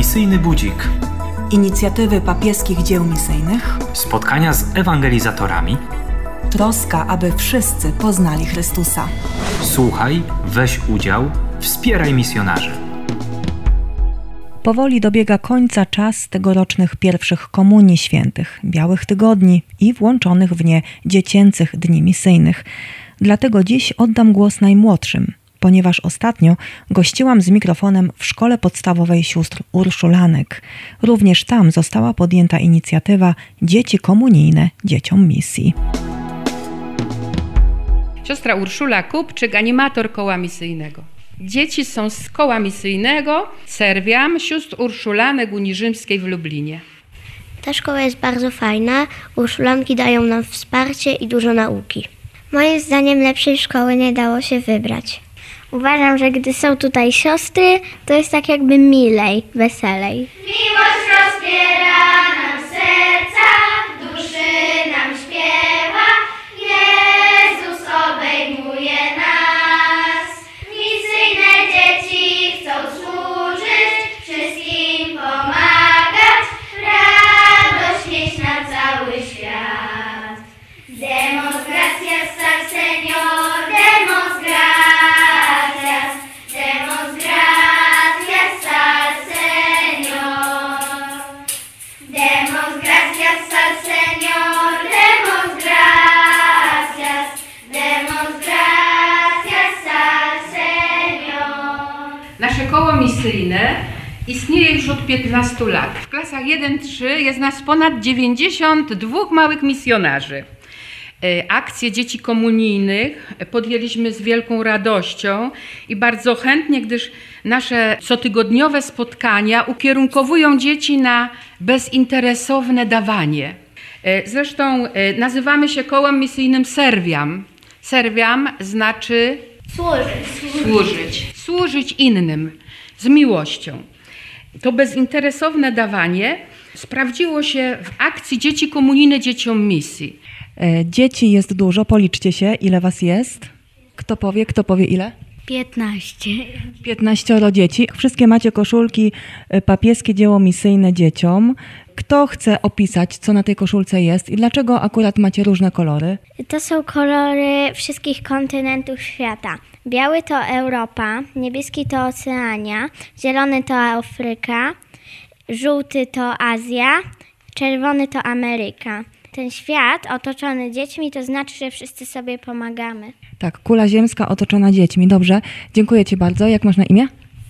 Misyjny Budzik. Inicjatywy papieskich dzieł misyjnych. Spotkania z ewangelizatorami. Troska, aby wszyscy poznali Chrystusa. Słuchaj, weź udział, wspieraj misjonarzy. Powoli dobiega końca czas tegorocznych pierwszych komunii świętych, białych tygodni i włączonych w nie dziecięcych dni misyjnych. Dlatego dziś oddam głos najmłodszym, ponieważ ostatnio gościłam z mikrofonem w szkole podstawowej sióstr Urszulanek. Również tam została podjęta inicjatywa Dzieci Komunijne Dzieciom Misji. Siostra Urszula Kupczyk, animator koła misyjnego. Dzieci są z koła misyjnego Serwiam sióstr Urszulanek Unii Rzymskiej w Lublinie. Ta szkoła jest bardzo fajna. Urszulanki dają nam wsparcie i dużo nauki. Moim zdaniem lepszej szkoły nie dało się wybrać. Uważam, że gdy są tutaj siostry, to jest tak jakby milej, weselej. Miłość rozpiera 15 lat. W klasach 1-3 jest nas ponad 92 małych misjonarzy. E, Akcje dzieci komunijnych podjęliśmy z wielką radością i bardzo chętnie, gdyż nasze cotygodniowe spotkania ukierunkowują dzieci na bezinteresowne dawanie. E, Zresztą e, nazywamy się kołem misyjnym Serwiam. Serwiam znaczy Służyć. służyć, służyć innym z miłością. To bezinteresowne dawanie sprawdziło się w akcji Dzieci Komunijne Dzieciom Misji. E, Dzieci jest dużo, policzcie się, ile was jest. Kto powie, kto powie ile? 15. 15 dzieci. Wszystkie macie koszulki e, papieskie dzieło misyjne dzieciom. Kto chce opisać, co na tej koszulce jest i dlaczego akurat macie różne kolory? To są kolory wszystkich kontynentów świata. Biały to Europa, niebieski to Oceania, zielony to Afryka, żółty to Azja, czerwony to Ameryka. Ten świat otoczony dziećmi to znaczy, że wszyscy sobie pomagamy. Tak, kula ziemska otoczona dziećmi. Dobrze, dziękuję Ci bardzo. Jak masz na imię?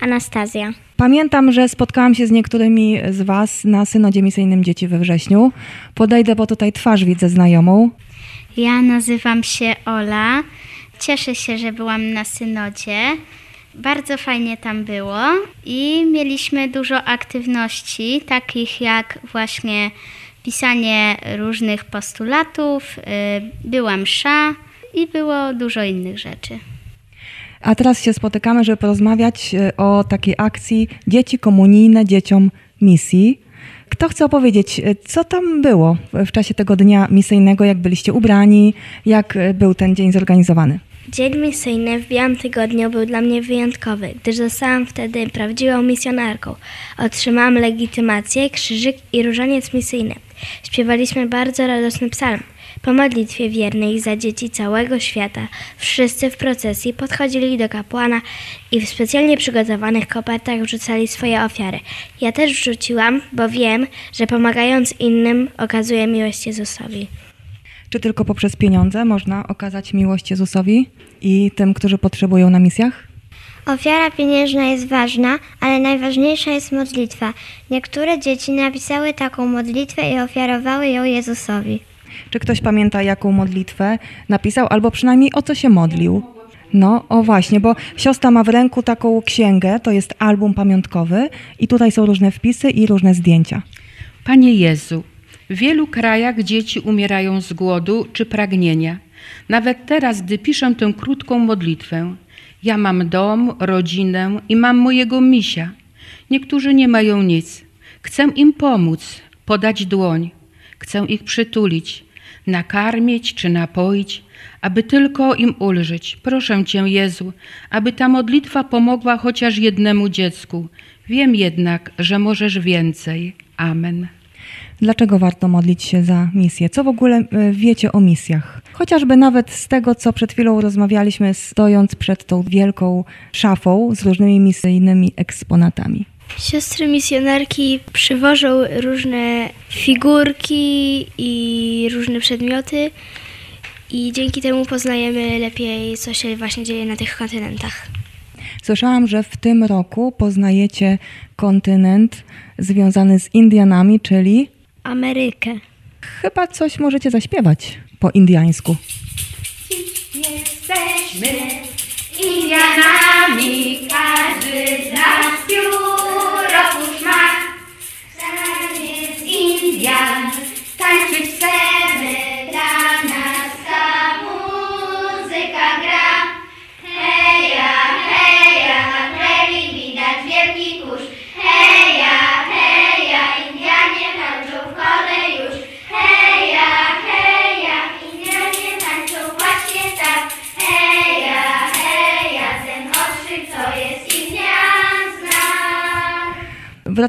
Anastazja. Pamiętam, że spotkałam się z niektórymi z Was na synodzie misyjnym dzieci we wrześniu. Podejdę, bo tutaj twarz widzę znajomą. Ja nazywam się Ola. Cieszę się, że byłam na synodzie. Bardzo fajnie tam było i mieliśmy dużo aktywności, takich jak właśnie pisanie różnych postulatów, y, była msza i było dużo innych rzeczy. A teraz się spotykamy, żeby porozmawiać e, o takiej akcji Dzieci Komunijne Dzieciom Misji. Kto chce opowiedzieć, e, co tam było w czasie tego dnia misyjnego, jak byliście ubrani, jak był ten dzień zorganizowany? Dzień misyjny w Białym Tygodniu był dla mnie wyjątkowy, gdyż zostałam wtedy prawdziwą misjonarką. Otrzymałam legitymację, krzyżyk i różaniec misyjny. Śpiewaliśmy bardzo radosny psalm. Po modlitwie wiernej za dzieci całego świata wszyscy w procesji podchodzili do kapłana i w specjalnie przygotowanych kopertach wrzucali swoje ofiary. Ja też wrzuciłam, bo wiem, że pomagając innym okazuję miłość Jezusowi. Czy tylko poprzez pieniądze można okazać miłość Jezusowi i tym, którzy potrzebują na misjach? Ofiara pieniężna jest ważna, ale najważniejsza jest modlitwa. Niektóre dzieci napisały taką modlitwę i ofiarowały ją Jezusowi. Czy ktoś pamięta, jaką modlitwę napisał, albo przynajmniej o co się modlił? No, o właśnie, bo siostra ma w ręku taką księgę, to jest album pamiątkowy i tutaj są różne wpisy i różne zdjęcia. Panie Jezu, w wielu krajach dzieci umierają z głodu czy pragnienia. Nawet teraz, gdy piszę tę krótką modlitwę, ja mam dom, rodzinę i mam mojego misia. Niektórzy nie mają nic. Chcę im pomóc, podać dłoń. Chcę ich przytulić, nakarmić czy napoić, aby tylko im ulżyć. Proszę Cię, Jezu, aby ta modlitwa pomogła chociaż jednemu dziecku. Wiem jednak, że możesz więcej. Amen. Dlaczego warto modlić się za misję? Co w ogóle e, wiecie o misjach? Chociażby nawet z tego, co przed chwilą rozmawialiśmy, stojąc przed tą wielką szafą z różnymi misyjnymi eksponatami. Siostry misjonarki przywożą różne figurki i różne przedmioty i dzięki temu poznajemy lepiej, co się właśnie dzieje na tych kontynentach. Słyszałam, że w tym roku poznajecie kontynent związany z Indianami, czyli Amerykę. chyba coś możecie zaśpiewać po indiańsku. Jesteśmy Indianami, każdy z nas pióro już ma. Taniec Indian, tańczyć chcemy,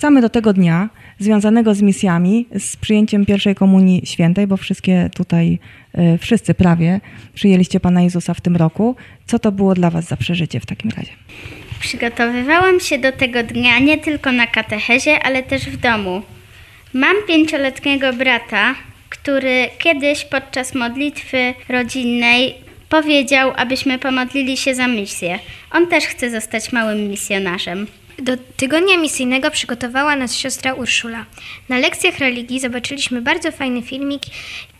Wracamy do tego dnia związanego z misjami, z przyjęciem pierwszej komunii świętej, bo wszystkie tutaj, e, wszyscy prawie przyjęliście Pana Jezusa w tym roku. Co to było dla Was za przeżycie w takim razie? Przygotowywałam się do tego dnia nie tylko na katechezie, ale też w domu. Mam pięcioletniego brata, który kiedyś podczas modlitwy rodzinnej powiedział, abyśmy pomodlili się za misję. On też chce zostać małym misjonarzem. Do tygodnia misyjnego przygotowała nas siostra Urszula. Na lekcjach religii zobaczyliśmy bardzo fajny filmik,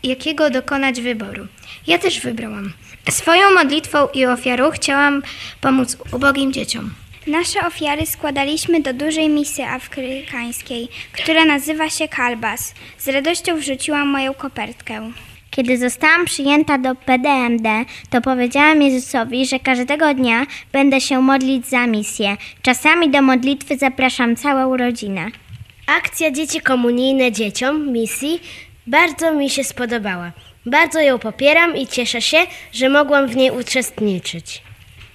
jakiego dokonać wyboru. Ja też wybrałam. Swoją modlitwą i ofiarą chciałam pomóc ubogim dzieciom. Nasze ofiary składaliśmy do dużej misy afrykańskiej, która nazywa się Kalbas. Z radością wrzuciłam moją kopertkę. Kiedy zostałam przyjęta do PDMD, to powiedziałam Jezusowi, że każdego dnia będę się modlić za misję. Czasami do modlitwy zapraszam całą rodzinę. Akcja Dzieci Komunijne Dzieciom misji bardzo mi się spodobała. Bardzo ją popieram i cieszę się, że mogłam w niej uczestniczyć.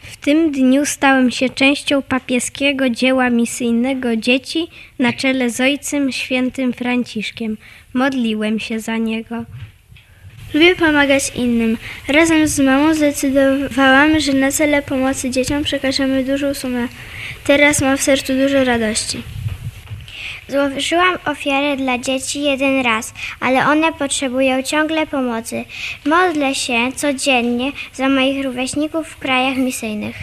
W tym dniu stałem się częścią papieskiego dzieła misyjnego dzieci na czele z Ojcem Świętym Franciszkiem. Modliłem się za niego. Lubię pomagać innym. Razem z mamą zdecydowałam, że na cele pomocy dzieciom przekażemy dużą sumę. Teraz mam w sercu dużo radości. Złożyłam ofiarę dla dzieci jeden raz, ale one potrzebują ciągle pomocy. Modlę się codziennie za moich rówieśników w krajach misyjnych.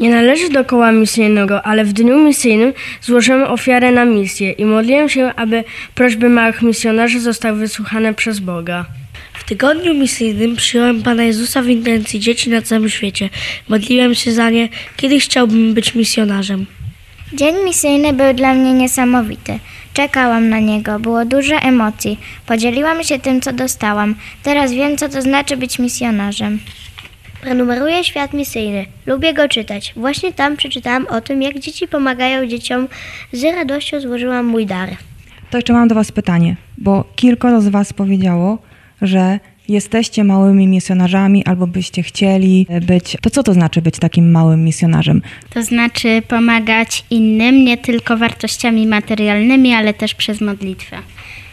Nie należy do koła misyjnego, ale w dniu misyjnym złożyłem ofiarę na misję i modliłem się, aby prośby małych misjonarzy zostały wysłuchane przez Boga. W tygodniu misyjnym przyjąłem Pana Jezusa w intencji dzieci na całym świecie. Modliłem się za nie, kiedyś chciałbym być misjonarzem. Dzień misyjny był dla mnie niesamowity. Czekałam na niego, było dużo emocji. Podzieliłam się tym, co dostałam. Teraz wiem, co to znaczy być misjonarzem. Prenumeruję Świat Misyjny. Lubię go czytać. Właśnie tam przeczytałam o tym, jak dzieci pomagają dzieciom. Z radością złożyłam mój dar. To jeszcze mam do Was pytanie, bo kilkoro z Was powiedziało, że jesteście małymi misjonarzami albo byście chcieli być. To co to znaczy być takim małym misjonarzem? To znaczy pomagać innym nie tylko wartościami materialnymi, ale też przez modlitwę.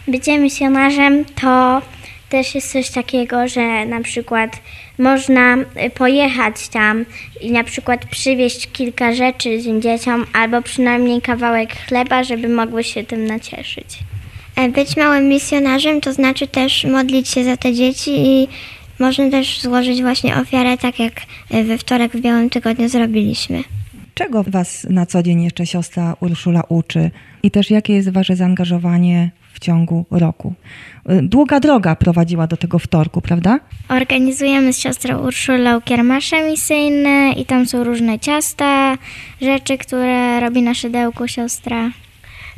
Bycie misjonarzem to też jest coś takiego, że na przykład można pojechać tam i na przykład przywieźć kilka rzeczy tym dzieciom, albo przynajmniej kawałek chleba, żeby mogły się tym nacieszyć. E, Być małym misjonarzem to znaczy też modlić się za te dzieci i można też złożyć właśnie ofiarę, tak jak e, we wtorek w Białym Tygodniu zrobiliśmy. Czego Was na co dzień jeszcze siostra Urszula uczy? I też jakie jest Wasze zaangażowanie w ciągu roku? Y, Długa droga prowadziła do tego wtorku, prawda? Organizujemy z siostrą Urszulą kiermasze misyjne i tam są różne ciasta, rzeczy, które robi na szydełku siostra.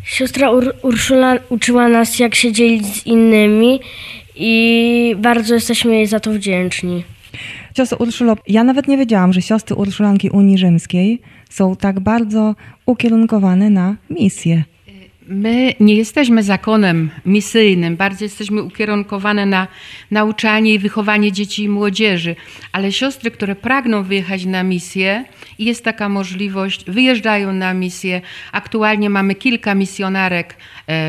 Siostra Ur- Urszula uczyła nas, jak się dzielić z innymi i bardzo jesteśmy jej za to wdzięczni. Siostro Urszulo, ja nawet nie wiedziałam, że siostry Urszulanki Unii Rzymskiej są tak bardzo ukierunkowane na misję. My nie jesteśmy zakonem misyjnym, bardziej jesteśmy ukierunkowane na nauczanie i wychowanie dzieci i młodzieży, ale siostry, które pragną wyjechać na misję i jest taka możliwość, wyjeżdżają na misję. Aktualnie mamy kilka misjonarek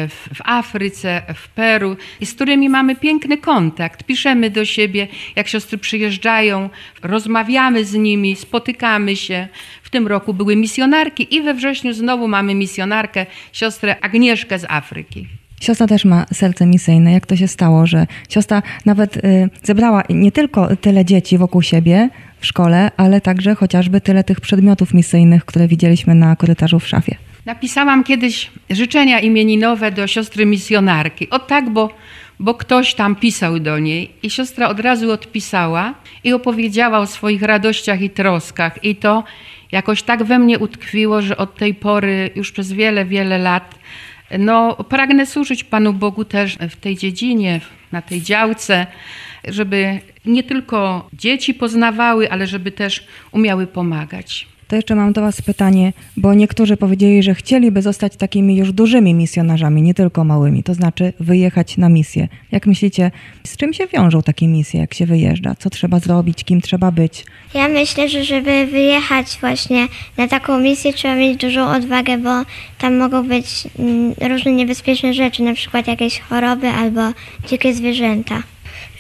w, w Afryce, w Peru, i z którymi mamy piękny kontakt. Piszemy do siebie, jak siostry przyjeżdżają, rozmawiamy z nimi, spotykamy się. W tym roku były misjonarki i we wrześniu znowu mamy misjonarkę, siostrę Agnieszkę z Afryki. Siostra też ma serce misyjne. Jak to się stało, że siostra nawet y, zebrała nie tylko tyle dzieci wokół siebie w szkole, ale także chociażby tyle tych przedmiotów misyjnych, które widzieliśmy na korytarzu w szafie. Napisałam kiedyś życzenia imieninowe do siostry misjonarki. O tak, bo, bo ktoś tam pisał do niej i siostra od razu odpisała i opowiedziała o swoich radościach i troskach. I to jakoś tak we mnie utkwiło, że od tej pory już przez wiele, wiele lat no, pragnę służyć Panu Bogu też w tej dziedzinie, na tej działce, żeby nie tylko dzieci poznawały, ale żeby też umiały pomagać. To jeszcze mam do Was pytanie, bo niektórzy powiedzieli, że chcieliby zostać takimi już dużymi misjonarzami, nie tylko małymi, to znaczy wyjechać na misję. Jak myślicie, z czym się wiążą takie misje, jak się wyjeżdża? Co trzeba zrobić, kim trzeba być? Ja myślę, że żeby wyjechać właśnie na taką misję trzeba mieć dużą odwagę, bo tam mogą być mm, różne niebezpieczne rzeczy, na przykład jakieś choroby albo dzikie zwierzęta.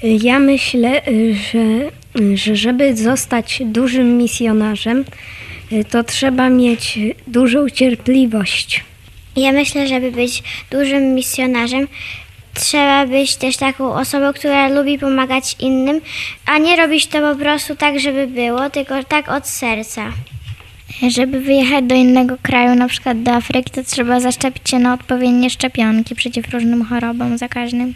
Ja myślę, y, że, y, że żeby zostać dużym misjonarzem, to trzeba mieć dużą cierpliwość. Ja myślę, żeby być dużym misjonarzem, trzeba być też taką osobą, która lubi pomagać innym, a nie robić to po prostu tak, żeby było, tylko tak od serca. Żeby wyjechać do innego kraju, na przykład do Afryki, to trzeba zaszczepić się na odpowiednie szczepionki przeciw różnym chorobom zakaźnym.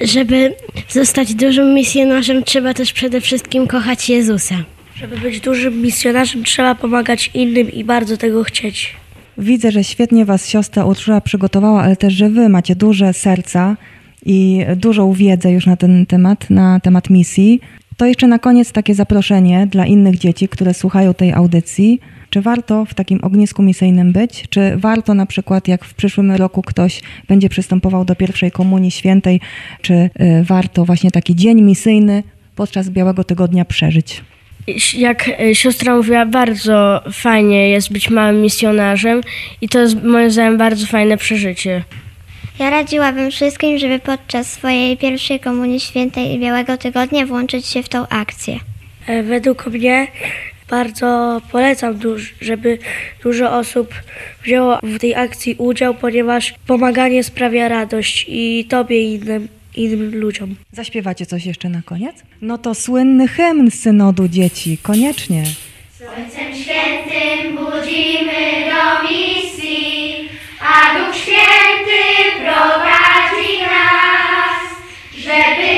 Żeby zostać dużym misjonarzem, trzeba też przede wszystkim kochać Jezusa. Żeby być dużym misjonarzem, trzeba pomagać innym i bardzo tego chcieć. Widzę, że świetnie Was siostra Urszula przygotowała, ale też, że Wy macie duże serca i dużą wiedzę już na ten temat, na temat misji. To jeszcze na koniec takie zaproszenie dla innych dzieci, które słuchają tej audycji. Czy warto w takim ognisku misyjnym być? Czy warto na przykład, jak w przyszłym roku ktoś będzie przystępował do pierwszej komunii świętej, czy y, warto właśnie taki dzień misyjny podczas Białego Tygodnia przeżyć? Jak e, siostra mówiła, bardzo fajnie jest być małym misjonarzem i to jest moim zdaniem bardzo fajne przeżycie. Ja radziłabym wszystkim, żeby podczas swojej pierwszej komunii świętej i Białego Tygodnia włączyć się w tą akcję. E, Według mnie bardzo polecam, żeby dużo osób wzięło w tej akcji udział, ponieważ pomaganie sprawia radość i tobie i innym, innym ludziom. Zaśpiewacie coś jeszcze na koniec? No to słynny hymn synodu dzieci, koniecznie. Słońcem świętym budzimy do misji, a Duch Święty prowadzi nas, żeby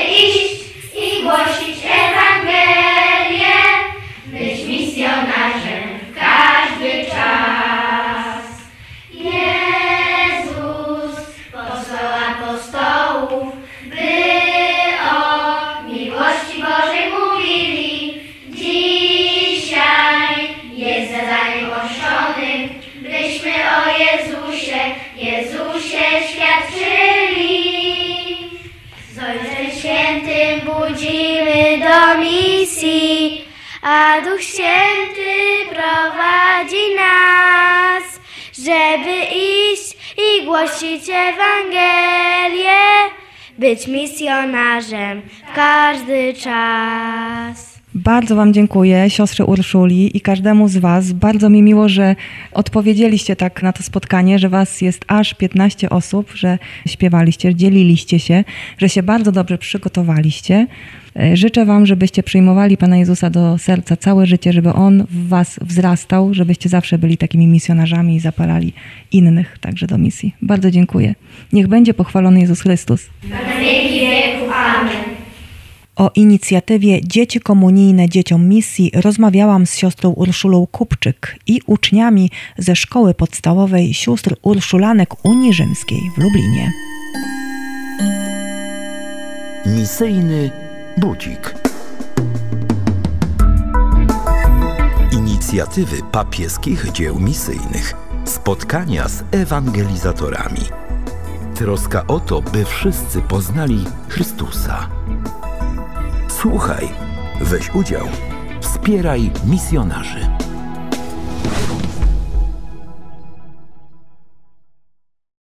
budzimy do misji, a Duch Święty prowadzi nas, żeby iść i głosić Ewangelię, być misjonarzem w każdy czas. Bardzo Wam dziękuję, siostrze Urszuli i każdemu z Was. Bardzo mi miło, że odpowiedzieliście tak na to spotkanie, że Was jest aż 15 osób, że śpiewaliście, dzieliliście się, że się bardzo dobrze przygotowaliście. E, Życzę Wam, żebyście przyjmowali Pana Jezusa do serca całe życie, żeby On w Was wzrastał, żebyście zawsze byli takimi misjonarzami i zapalali innych także do misji. Bardzo dziękuję. Niech będzie pochwalony Jezus Chrystus. Amen. O inicjatywie Dzieci Komunijne Dzieciom Misji rozmawiałam z siostrą Urszulą Kupczyk i uczniami ze szkoły podstawowej sióstr Urszulanek Unii Rzymskiej w Lublinie. Misyjny budzik. Inicjatywy papieskich dzieł misyjnych. Spotkania z ewangelizatorami. troska o to, by wszyscy poznali Chrystusa. Słuchaj, weź udział, wspieraj misjonarzy.